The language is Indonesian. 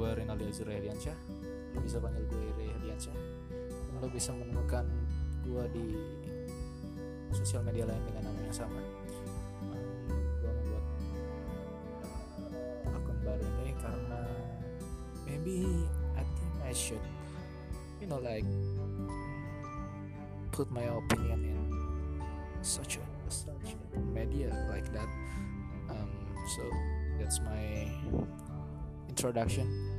gue Renaldi Azura Hediansyah lo bisa panggil gue Hediansyah dan lo bisa menemukan gue di sosial media lain dengan nama yang sama. Gue membuat uh, akun baru ini karena maybe I think I should you know like put my opinion in such a such a media like that. Um, so that's my introduction